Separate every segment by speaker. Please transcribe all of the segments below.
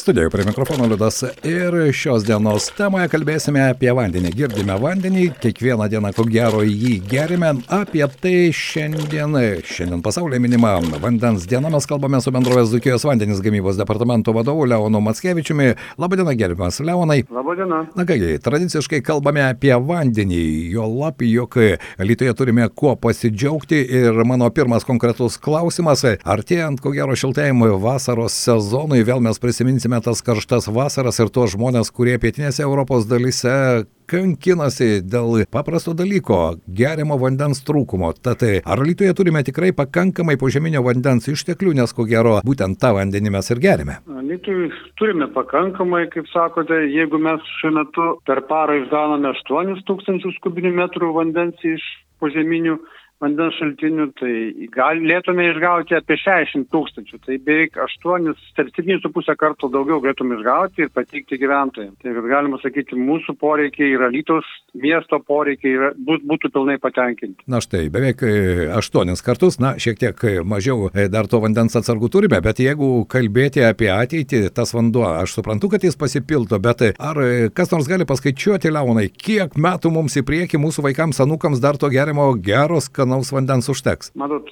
Speaker 1: Studijoje prie mikrofono Liudas ir šios dienos temoje kalbėsime apie vandenį. Girdime vandenį, kiekvieną dieną ko gero jį gerime. Apie tai šiandien, šiandien pasaulyje minima vandens diena. Mes kalbame su bendrovės Dukijos vandenis gamybos departamento vadovu Leonu Matskevičiumi. Labadiena, gerbiamas Leonai.
Speaker 2: Labadiena.
Speaker 1: Na kągi, tradiciškai kalbame apie vandenį. Jo lapį, jog Lietuvoje turime kuo pasidžiaugti. Ir mano pirmas konkretus klausimas. Artėjant ko gero šiltėjimui vasaros sezonui, vėl mes prisiminsime prisiminsime tas karštas vasaras ir tuos žmonės, kurie pietinėse Europos dalyse kankinasi dėl paprasto dalyko - geriamo vandens trūkumo. Tad ar Lietuvoje turime tikrai pakankamai požeminio vandens išteklių, nes ko gero būtent tą vandenį mes ir gerime?
Speaker 2: Lietuvoje turime pakankamai, kaip sakote, jeigu mes šiuo metu per parą išgauname 8 tūkstančius kubinių metrų vandens iš požeminių vandens šaltinių, tai galėtume išgauti apie 60 tūkstančių. Tai beveik 8, 7,5 kartų daugiau galėtume išgauti ir pateikti gyventojams. Tai galima sakyti, mūsų poreikiai ir Alytos miesto poreikiai yra, būtų pilnai patenkinti.
Speaker 1: Na štai, beveik 8 e, kartus, na šiek tiek e, mažiau e, dar to vandens atsargų turime, bet jeigu kalbėti apie ateitį, tas vanduo, aš suprantu, kad jis pasipildo, bet ar kas nors gali paskaičiuoti, Leonai, kiek metų mums į priekį mūsų vaikams, anukams dar to gerimo geros, kad skanaus vandens užteks?
Speaker 2: Matot,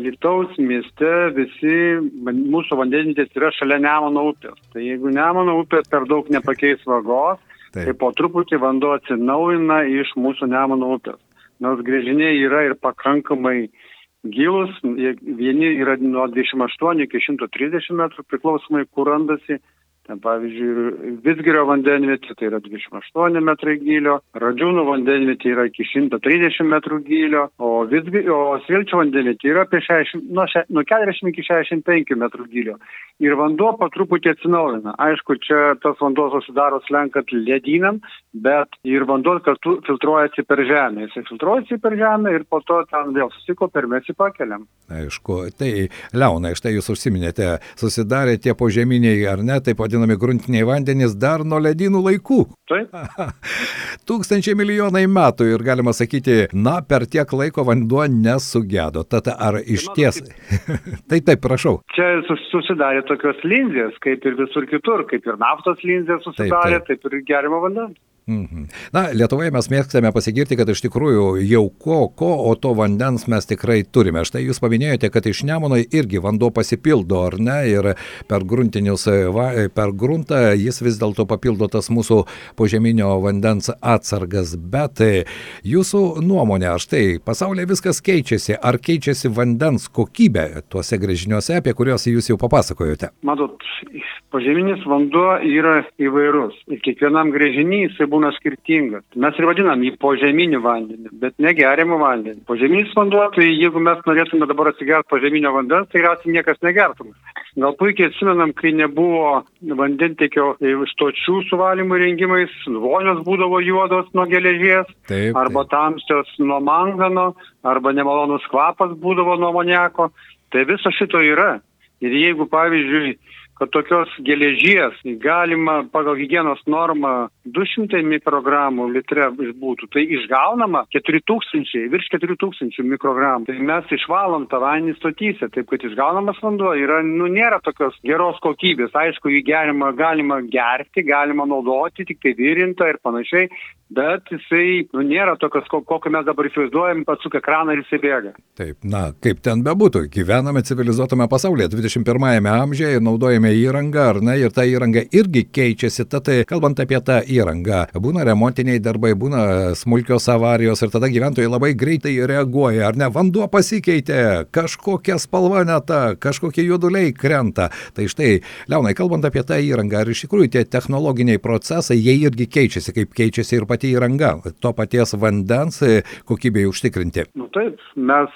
Speaker 2: Lietuvos mieste visi mūsų vandenvietės yra šalia Nemono upės. Tai jeigu Nemono upė per daug nepakeis vagos, Taip. tai po truputį vanduo atsinaujina iš mūsų Nemono upės. Nors grėžiniai yra ir pakankamai gilus, vieni yra nuo 28 iki 130 metrų priklausomai, kur randasi Ten pavyzdžiui, Visgirio vandenvietė tai yra 28 metrai gylio, Radžiūnų vandenvietė yra iki 130 metrų gylio, o, Visgi, o Svilčio vandenvietė yra apie 60, nuo, še, nuo 40 iki 65 metrų gylio. Ir vanduo po truputį atsinaujina. Aišku, čia tas vanduo susidaro slenkant ledynam, bet ir vanduo kartu filtruojasi per žemę. Jis filtruojasi per žemę ir po to ten vėl susikopia ir mes jį pakeliam.
Speaker 1: Aišku, tai Leonai, štai jūs užsiminėte, susidarė tie požeminiai ar ne, taip vadinami vadinami gruntiniai vandenys dar nuo ledynų laikų.
Speaker 2: Taip.
Speaker 1: Tūkstančiai milijonai metų ir galima sakyti, na, per tiek laiko vanduo nesugedo. Tad ar iš ties... tai taip, prašau.
Speaker 2: Čia susidarė tokios linzės, kaip ir visur kitur, kaip ir naftos linzės susidarė, taip, taip. taip ir gerimo vandens.
Speaker 1: Mhm. Na, Lietuvoje mes mėgstame pasigirti, kad iš tikrųjų jau ko, ko, o to vandens mes tikrai turime. Štai jūs paminėjote, kad iš Nemono irgi vanduo pasipildo, ar ne, ir per, per gruntą jis vis dėlto papildo tas mūsų požeminio vandens atsargas. Bet jūsų nuomonė, štai pasaulyje viskas keičiasi, ar keičiasi vandens kokybė tuose grėžiniuose, apie kuriuos jūs jau papasakojote?
Speaker 2: Matot, požeminis vanduo yra įvairus ir kiekvienam grėžiniui jisai būna skirtingas. Mes ir vadinam jį požeminį vandenį, bet negeriamą vandenį. Požeminis vanduo, tai jeigu mes norėtume dabar atsigerti požeminio vandens, tai galiausiai niekas negertum. Gal puikiai atsimenam, kai nebuvo vandentekio stočių suvalymo rengimais, vonios būdavo juodos nuo geležies, taip, arba taip. tamsios nuo mangano, arba nemalonus kvapas būdavo nuo moniako. Tai viso šito yra. Ir jeigu, pavyzdžiui, kad tokios geležies galima pagal hygienos normą 200 mikrogramų litre būtų, tai išgaunama 4000, virš 4000 mikrogramų. Tai mes išvalom tą vandenį stotyse, taip kad išgaunamas vanduo yra, nu, nėra tokios geros kokybės. Aišku, jį gerima, galima gerti, galima naudoti, tik tai virinta ir panašiai, bet jisai nu, nėra tokios, kokio mes dabar įsivaizduojam, atsuk ekraną ir jisai bėga.
Speaker 1: Taip, na, kaip ten bebūtų, gyvename civilizuotame pasaulyje, 21-ame amžiuje ir naudojame įrangą, ar ne, ir ta įranga irgi keičiasi, tad kalbant apie tą įrangą, būna remontiniai darbai, būna smulkios avarijos ir tada gyventojai labai greitai reaguoja, ar ne, vanduo pasikeitė, kažkokia spalva ne ta, kažkokie juoduliai krenta. Tai štai, Leonai, kalbant apie tą įrangą, ar iš tikrųjų tie technologiniai procesai, jie irgi keičiasi, kaip keičiasi ir pati įranga, to paties vandens e, kokybei užtikrinti?
Speaker 2: Nu, taip, mes,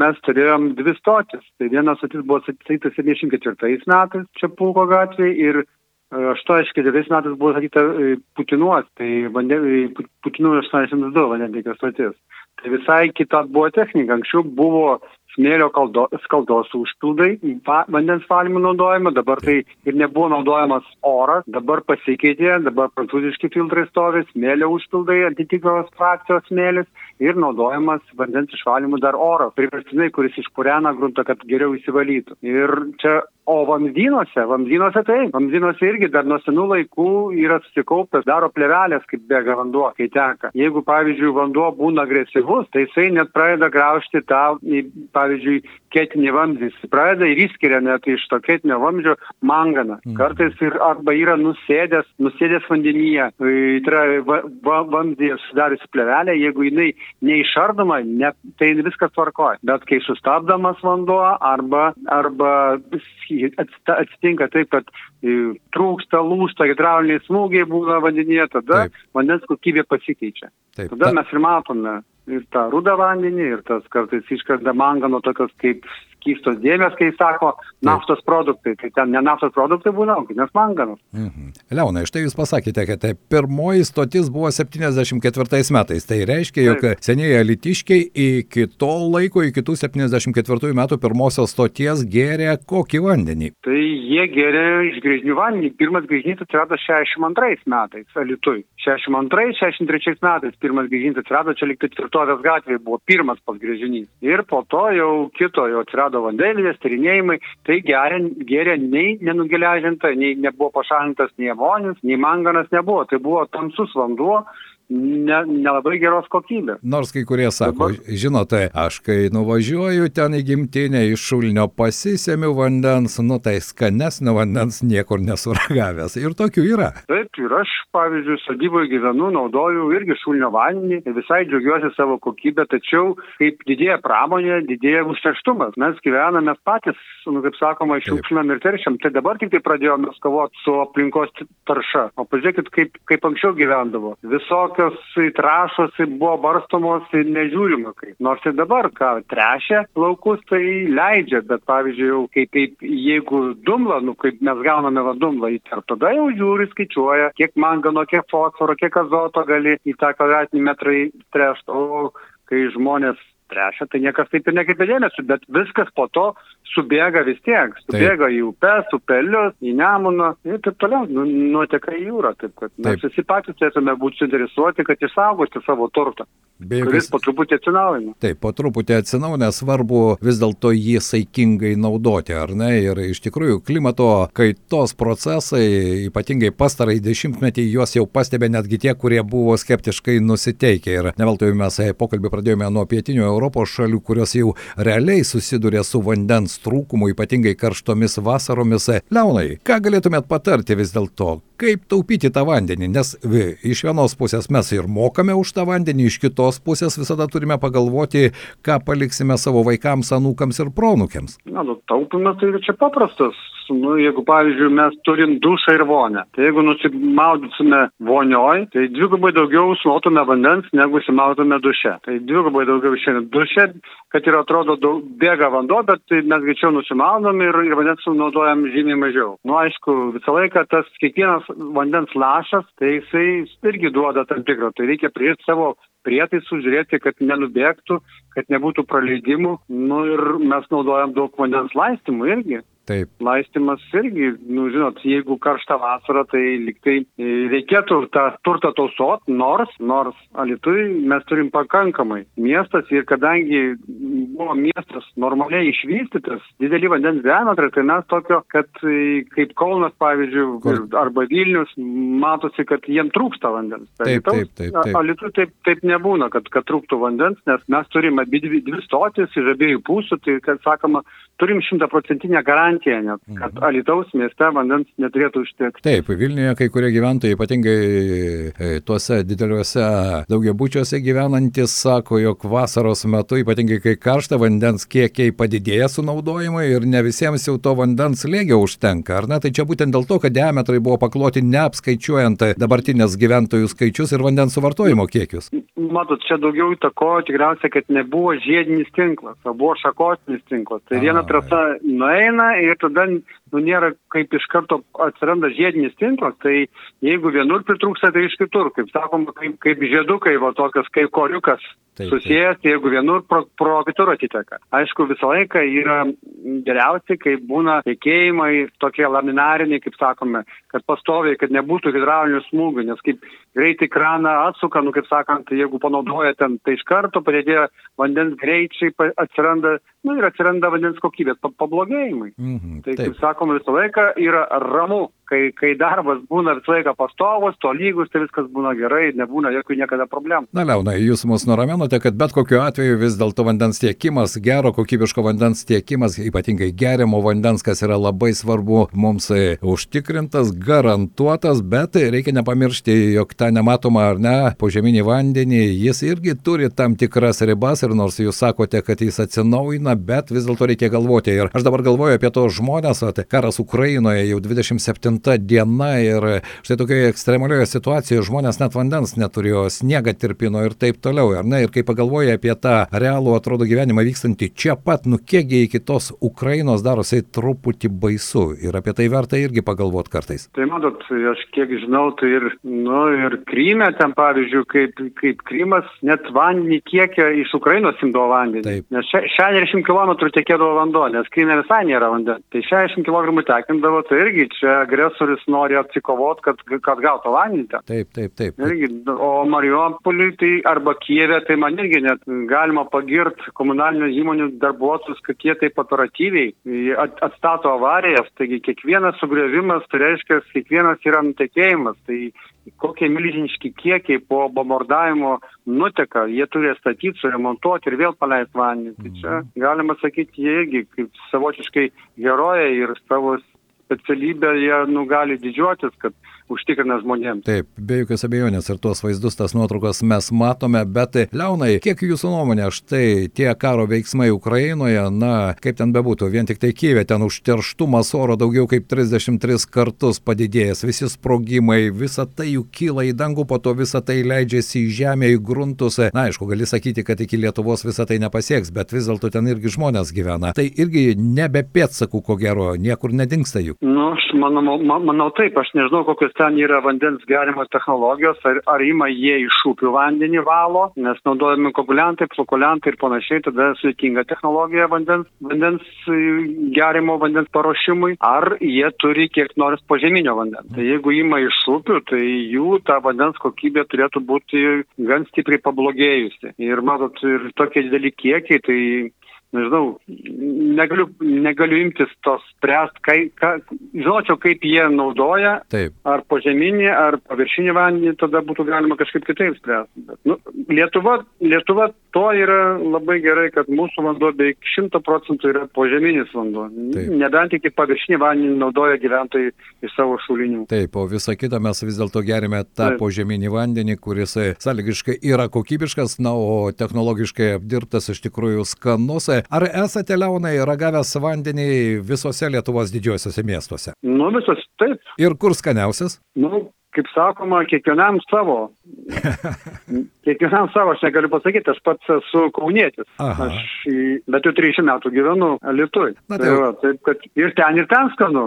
Speaker 2: mes turėjom dvi stotis. Tai vienas stotis buvo statyta 74 metais čia Pulko gatvėje ir 84 e, metais buvo statyta e, Putinuos, tai Putinų 82 vandentiekio stotis. Tai visai kita buvo technika. Anksčiau buvo smėlio kaldo, skaldos užpildai, vandens valymų naudojama, dabar tai ir nebuvo naudojamas oras, dabar pasikeitė, dabar prancūziški filtrai stovi, smėlio užpildai, atitinkamos frakcijos smėlis ir naudojamas vandens išvalymų dar oras, priverstinai, kuris išpurena gruntą, kad geriau įsivalytų. Ir čia O vamzdynuose, vamzdynuose taip, vamzdynuose irgi dar nuo senų laikų yra susikaupęs, daro plevelės, kaip bėga vanduo, kai teka. Jeigu, pavyzdžiui, vanduo būna agresyvus, tai jisai net pradeda graužti tą, pavyzdžiui, ketinį vamzdį. Pradeda ir įskiria net iš to ketinio vamzdžio manganą. Mm. Kartais ir arba yra nusėdęs, nusėdęs vandenyje, tai yra va, va, vamzdėje sudariusi plevelę, jeigu jinai neišardoma, ne, tai viskas tvarkoja. Bet kai sustabdamas vanduo arba, arba atsitinka taip, kad e, trūksta, lūšta, hidrauliniai smūgiai būna vandenyje, tada taip. vandens kokybė pasikeičia. Taip. Tada mes ir matome ir tą rudą vandenį, ir tas kartais iškrenda mangano tokios kaip skystos dėmės, kai sako naftos produktai, tai ten ne naftos produktai būna, nes manganas.
Speaker 1: Mhm. Leona, štai jūs pasakėte, kad tai pirmoji stotis buvo 74 metais. Tai reiškia, jog Taip. senieji alitiškiai iki to laiko, iki tų 74 metų pirmosios stoties gėrė kokį vandenį?
Speaker 2: Tai jie gėrė iš grėžinių vandenį. Pirmas grėžinys atsirado 62 metais Alitui. 62-63 metais pirmas grėžinys atsirado, čia liktai tvirtovės gatvėje buvo pirmas pas grėžinys. Ir po to jau kito jau atsirado vandenilės, tyrinėjimai, tai geria nei nenugeležinta, nei nebuvo pašalintas nei amonis, nei manganas nebuvo, tai buvo tamsus vanduo, ne, nelabai geros kokybės.
Speaker 1: Nors kai kurie sako, Dabar... žinote, aš kai nuvažiuoju ten į gimtinę iš šulnio pasisėmiu vandens, nu tai skanesnio vandens niekur nesuragavęs. Ir tokių yra.
Speaker 2: Taip, ir aš, pavyzdžiui, sodyboje gyvenu, naudoju irgi šulnio vandenį, visai džiaugiuosi savo kokybę, tačiau kaip didėja pramonė, didėja užterštumas. Mes gyvename patys, nu, kaip sakoma, šiukšlinam ir teršiam. Tai dabar tik tai pradėjome kovoti su aplinkos tarša. O pažiūrėkit, kaip, kaip anksčiau gyvendavo. Viso tokios trašos buvo barstomos ir nežiūrima kaip. Nors ir dabar, ką trešia laukus, tai leidžia, bet pavyzdžiui, jau kaip, kaip jeigu dumla, nu kaip mes gauname va dumlą įterp, tada jau žiūri, skaičiuoja, kiek mangano, kiek fosforo, kiek azoto gali į tą kvadratinį metrą įtrešti. O kai žmonės trešia, tai niekas taip ir nekreipia dėmesio, bet viskas po to subėga vis tiek. Subėga taip. į upes, upelius, į nemuną ir taip toliau, nu, nuoteka į jūrą. Taip kad taip. mes visi patys turėtume būti suinteresuoti, kad išsaugoti savo turtą. Be jokios... Kuris po truputį atsinaujina.
Speaker 1: Taip, po truputį atsinaujina, svarbu vis dėlto jį saikingai naudoti, ar ne? Ir iš tikrųjų klimato kaitos procesai, ypatingai pastarai dešimtmetį, juos jau pastebė netgi tie, kurie buvo skeptiškai nusiteikę. Ir neveltui mes pokalbį pradėjome nuo pietinių Europos šalių, kurios jau realiai susiduria su vandens trūkumu, ypatingai karštomis vasaromis. Leonai, ką galėtumėt patarti vis dėlto, kaip taupyti tą vandenį, nes iš vienos pusės mes ir mokame už tą vandenį, iš kitos pusės visada turime pagalvoti, ką paliksime savo vaikams, anūkams ir pronukėms.
Speaker 2: Na, nu, taupimas tai čia paprastas nu, jeigu pavyzdžiui mes turim dušą ir vonę, tai jeigu nusimaudysime vonioj, tai dvigubai daugiau sunotume vandens, negu simautume duše. Tai dvigubai daugiau šiandien duše, kad ir atrodo daug, bėga vanduo, bet mes greičiau nusimaudom ir, ir vandens sunaudojam žymiai mažiau. Nu, aišku, visą laiką tas kiekvienas vandens lašas, tai jisai irgi duoda tam tikrą. Tai reikia prie savo prietaisų žiūrėti, kad nenubėgtų, kad nebūtų praleidimų. Nu ir mes naudojam daug vandens laistymų irgi.
Speaker 1: Taip.
Speaker 2: Laistimas irgi, nu, žinot, jeigu karšta vasara, tai liktai e, reikėtų tą turtą tausot, nors, nors Alitui mes turim pakankamai miestas ir kadangi buvo miestas normaliai išvystytas, dideli vandens diametrai, tai mes tokio, kad e, kaip Kaunas, pavyzdžiui, Kur? arba Vilnius, matosi, kad jiem trūksta vandens.
Speaker 1: Taip, taip, taip. taip.
Speaker 2: Alitui taip, taip nebūna, kad, kad trūktų vandens, nes mes turime abi dvi, dvi stotis iš abiejų pusių, tai, kad sakoma, turim šimtaprocentinę garantiją, net, kad mhm. Alitaus mieste vandens neturėtų užtekti.
Speaker 1: Taip, Vilniuje kai kurie gyventojai, ypatingai e, tuose dideliuose daugiabučiuose gyvenantis, sako, jog vasaros metu, ypatingai kai karšta, vandens kiekiai padidėja sunaudojimai ir ne visiems jau to vandens lėgio užtenka. Ar ne? Tai čia būtent dėl to, kad diametrai buvo pakloti neapskaičiuojant dabartinės gyventojų skaičius ir vandens suvartojimo kiekius.
Speaker 2: Matot, čia daugiau įtako tikriausiai, kad nebuvo žiedinis tinklas, o buvo šakotinis tinklas. Tai viena trasa nueina ir tada nu, nėra kaip iš karto atsiranda žiedinis tinklas, tai jeigu vienur pritrūksta, tai iš kitur, kaip sakoma, kaip, kaip žiedukai, va tokios kaip koriukas taip, susijęs, taip. jeigu vienur pro, pro kitur atiteka. Aišku, visą laiką yra geriausiai, kai būna tiekėjimai tokie laminariniai, kaip sakome, kad pastoviai, kad nebūtų hidraulinių smūgių, nes kaip greitai kraną atsuka, nu kaip sakant, jeigu panaudoja ten, tai iš karto padėdėjo vandens greičiai atsiranda, nu ir atsiranda vandens kokybės pablogėjimai. Mhm, tai taip. kaip sakoma, visą laiką yra ramu kai, kai darbas būna visą laiką pastovus, to lygus, tai viskas būna gerai, nebūna jokių niekada problemų.
Speaker 1: Na, Leona, jūs mus nuraminote, kad bet kokiu atveju vis dėlto vandens tiekimas, gero kokybiško vandens tiekimas, ypatingai geriamo vandens, kas yra labai svarbu, mums e, užtikrintas, garantuotas, bet reikia nepamiršti, jog tą nematomą ar ne požeminį vandenį, jis irgi turi tam tikras ribas ir nors jūs sakote, kad jis atsinaujina, bet vis dėlto reikia galvoti. Ir aš dabar galvoju apie tos žmonės, tai karas Ukrainoje jau 27 šalta diena ir štai tokioje ekstremalioje situacijoje žmonės net vandens neturėjo, sniegą tirpino ir taip toliau. Ar ne? Ir kai pagalvoja apie tą realų, atrodo, gyvenimą vykstantį čia pat, nu kiekgi iki tos Ukrainos darosi truputį baisu ir apie tai verta irgi pagalvoti kartais.
Speaker 2: Tai matot, aš kiek žinau, tai ir, nu, ir Kryme ten, pavyzdžiui, kaip, kaip Krymas net vandenį kiekio iš Ukrainos imdavo vandenį. Taip. Nes 60 km tekėdavo vanduo, nes Kryme visai nėra vandens. Tai 60 km tekindavo, tai irgi čia agresija agresorius nori atsikovot, kad, kad gautų vandenį.
Speaker 1: Taip, taip, taip.
Speaker 2: Irgi, o Mariupoliui tai arba Kijeve, tai man irgi net galima pagirti komunalinių įmonių darbuotojus, kad jie taip operatyviai atstato avarijas. Taigi kiekvienas sugrėvimas, tai reiškia, kiekvienas yra nutekėjimas. Tai kokie milžiniški kiekiai po bombardavimo nuteka, jie turi statyti, suremontuoti ir vėl paleisti vandenį. Tai čia mhm. galima sakyti, jie irgi kaip savotiškai herojai ir savo specialybę jie nu, gali didžiuotis, kad užtikrina žmonėms.
Speaker 1: Taip, be jokios abejonės ir tuos vaizdus, tas nuotraukas mes matome, bet Leonai, kiek jūsų nuomonė, štai tie karo veiksmai Ukrainoje, na, kaip ten bebūtų, vien tik tai Kyvė, ten užterštumas oro daugiau kaip 33 kartus padidėjęs, visi sprogimai, visa tai jų kyla į dangų, po to visa tai leidžiasi į žemę, į gruntus. Na, aišku, gali sakyti, kad iki Lietuvos visa tai nepasieks, bet vis dėlto ten irgi žmonės gyvena. Tai irgi nebe pėtsakų, ko gero, niekur nedingsta jų.
Speaker 2: Nu, aš manau, manau taip, aš nežinau, kokios ten yra vandens gerimo technologijos, ar, ar ima jie iš upių vandenį valo, nes naudojami koaguliantai, flokuliantai ir panašiai, tada sudėtinga technologija vandens, vandens e, gerimo, vandens paruošimui, ar jie turi kiek nors požeminio vandens. Tai jeigu ima iš upių, tai jų ta vandens kokybė turėtų būti gan stipriai pablogėjusi. Ir matot, ir tokie dideli kiekiai, tai nežinau, negaliu, negaliu imtis tos spręst, kai, ka, žinočiau, kaip jie naudoja, Taip. ar požeminį, ar paviršinį vandenį, tada būtų galima kažkaip kitaip spręsti. Nu, Lietuva, Lietuva to yra labai gerai, kad mūsų vanduo beveik 100 procentų yra požeminis vanduo. Taip. Nebent iki paviršinį vandenį naudoja gyventojai iš savo šulinių.
Speaker 1: Taip, o visą kitą mes vis dėlto gerime tą Taip. požeminį vandenį, kuris sąlygiškai yra kokybiškas, na, o technologiškai apdirbtas iš tikrųjų skanus. Ar esate, Leonai, ragavęs vandenį visose Lietuvos didžiuosiuose miestuose?
Speaker 2: Nu, visos taip.
Speaker 1: Ir kur skaniausias?
Speaker 2: Nu, kaip sakoma, kiekvienam savo. kiekvienam savo, aš negaliu pasakyti, aš pats esu kaunietis. Aha. Aš, bet jau 30 metų gyvenu Lietuvai. Tai, tai va, taip, kad ir ten, ir ten skanu.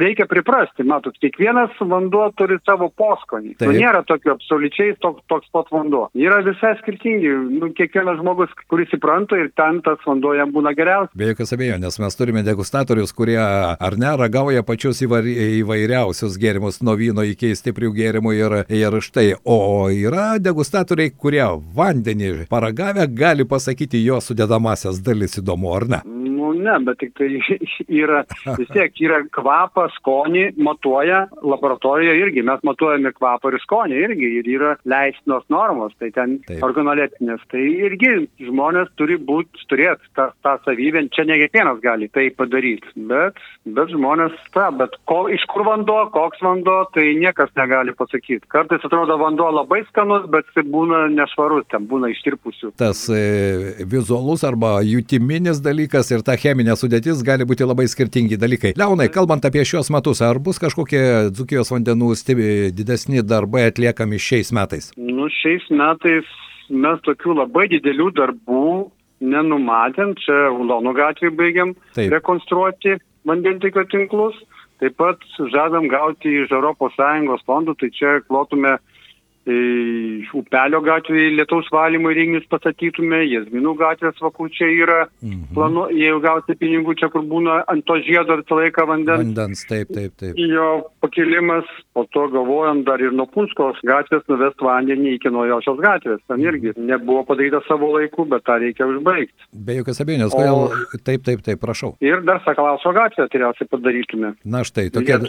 Speaker 2: Reikia priprasti, matot, kiekvienas vanduo turi savo poskonį. Nu, nėra tokio absoliučiai toks, toks pat vanduo. Yra visai skirtingi. Nu, kiekvienas žmogus, kuris įpranta ir ten tas vanduo jam būna geriausias.
Speaker 1: Be jokios abejonės, mes turime degustatorius, kurie ar ne ragauja pačius įvairiausius gėrimus nuo vyno iki stiprių gėrimų ir, ir štai. O yra degustatoriai, kurie vandenį paragavę gali pasakyti jo sudėdamasias dalis įdomu, ar ne?
Speaker 2: Nu, ne, bet tik tai yra, vis tiek yra kvapą, skonį, matuoja laboratorijoje irgi, mes matuojame kvapą ir skonį irgi, ir yra leistinos normos, tai ten organoleptinės, tai irgi žmonės turi būti, turėti tą, tą savybę, čia ne kiekvienas gali tai padaryti, bet, bet žmonės, ta, bet ko, iš kur vanduo, koks vanduo, tai niekas negali pasakyti. Kartais atrodo vanduo labai skanus, bet jis būna nešvarus, ten būna ištirpusių.
Speaker 1: Tas e, vizualus arba jutiminis dalykas ir ta cheminė sudėtis gali būti labai skirtingi dalykai. Leonai, kalbant apie šios metus, ar bus kažkokie Dzukijos vandenų stibi, didesni darbai atliekami šiais metais?
Speaker 2: Nu, šiais metais mes tokių labai didelių darbų nenumatėm, čia Ulonų gatvį baigiam Taip. rekonstruoti vandentikio tinklus. Taip pat žadam gauti iš ES fondų, tai čia klotume upelio gatvėje lietaus valymo įrenginius pastatytume, Jazminų gatvės vakučiai yra, mhm. planu, jeigu gauti pinigų čia, kur būna ant to žiedo visą laiką vandens.
Speaker 1: Vandens, taip, taip, taip.
Speaker 2: Jo pakilimas, po to galvojant dar ir nuo Punskos gatvės nuvest vandenį iki naujosios gatvės. Ten irgi nebuvo padaryta savo laiku, bet tą reikia užbaigti.
Speaker 1: Be jokios abejonės, kodėl o... taip, taip, taip, prašau.
Speaker 2: Ir dar Sakalauso gatvę tikriausiai padarytume.
Speaker 1: Na štai, tokia.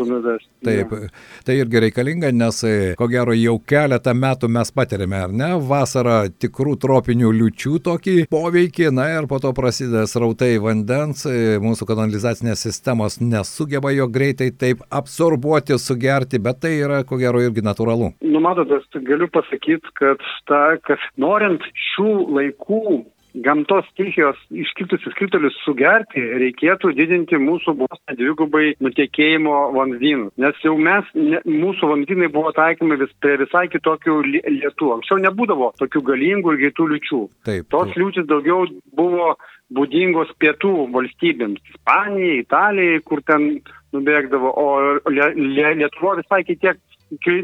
Speaker 1: Taip, ja. tai irgi reikalinga, nes ko gero jau keletą keletą metų mes patiriame, ar ne, vasarą tikrų tropinių liučių tokį poveikį, na ir po to prasideda srautai vandens, mūsų kanalizacinės sistemos nesugeba jo greitai taip absorbuoti, sugerti, bet tai yra ko gero irgi natūralu.
Speaker 2: Numatote, galiu pasakyti, kad, ta, kad norint šių laikų gamtos stichijos iškritusius kritulius sugerti, reikėtų didinti mūsų vos dvigubai nutekėjimo vamzdynų. Nes jau mes, ne, mūsų vamzdynai buvo taikomi vis, prie visai kitokių lietų. Anksčiau nebūdavo tokių galingų ir greitų liučių. Taip, Tos liūtis daugiau buvo būdingos pietų valstybėms - Ispanijai, Italijai, kur ten nubėgdavo, o Lietuvo visai kitiek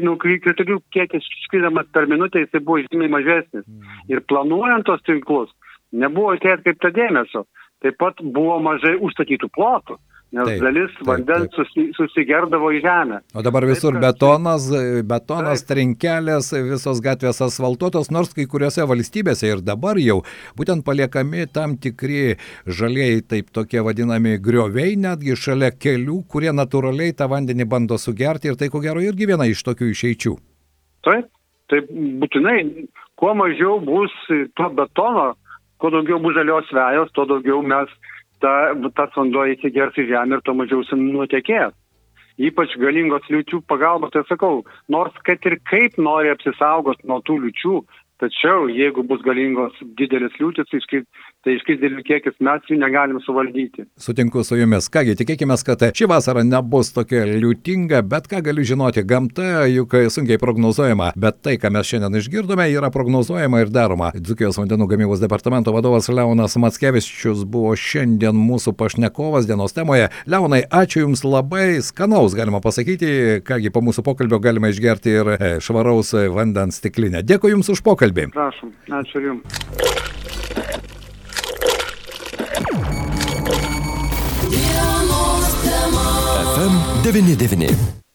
Speaker 2: nu, kritulių kiekis skridamas per minutę jisai buvo žymiai mažesnis. Mm. Ir planuojant tos tinklus, nebuvo į tai atkreipta dėmesio. Taip pat buvo mažai užstatytų plotų, nes taip, dalis taip, vandens taip. Susi, susigerdavo į žemę.
Speaker 1: O dabar visur taip, betonas, betonas, taip. trinkelės, visos gatvės asfaltuotos, nors kai kuriuose valstybėse ir dabar jau būtent paliekami tam tikri žaliai, taip tokie vadinami grioviai, netgi šalia kelių, kurie natūraliai tą vandenį bando sugerti ir tai ko gero irgi viena iš tokių išeičių.
Speaker 2: Taip, taip būtinai, kuo mažiau bus to betono, kuo daugiau bus žalios vejos, tuo daugiau mes ta, tas vanduo įsigers į žemę ir tuo mažiau nutekės. Ypač galingos liūčių pagalba, tai sakau, nors kad ir kaip nori apsisaugoti nuo tų liūčių, Tačiau jeigu bus galingos didelis liūtis, tai, tai iškris didelių kiekis, mes jų negalim suvaldyti.
Speaker 1: Sutinku su jumis. Kągi, tikėkime, kad ši vasara nebus tokia liūtinga, bet ką galiu žinoti, gamta juk sunkiai prognozuojama, bet tai, ką mes šiandien išgirdome, yra prognozuojama ir daroma. Dzukijos vandenų gamybos departamento vadovas Leonas Matskevičius buvo šiandien mūsų pašnekovas dienos temoje. Leonai, ačiū Jums labai, skanaus galima pasakyti, kągi po mūsų pokalbio galima išgerti ir e, švaraus vandens stiklinę. Dėkui Jums už pokalbį pokalbį.
Speaker 2: Prašom, ačiū Jums. 99.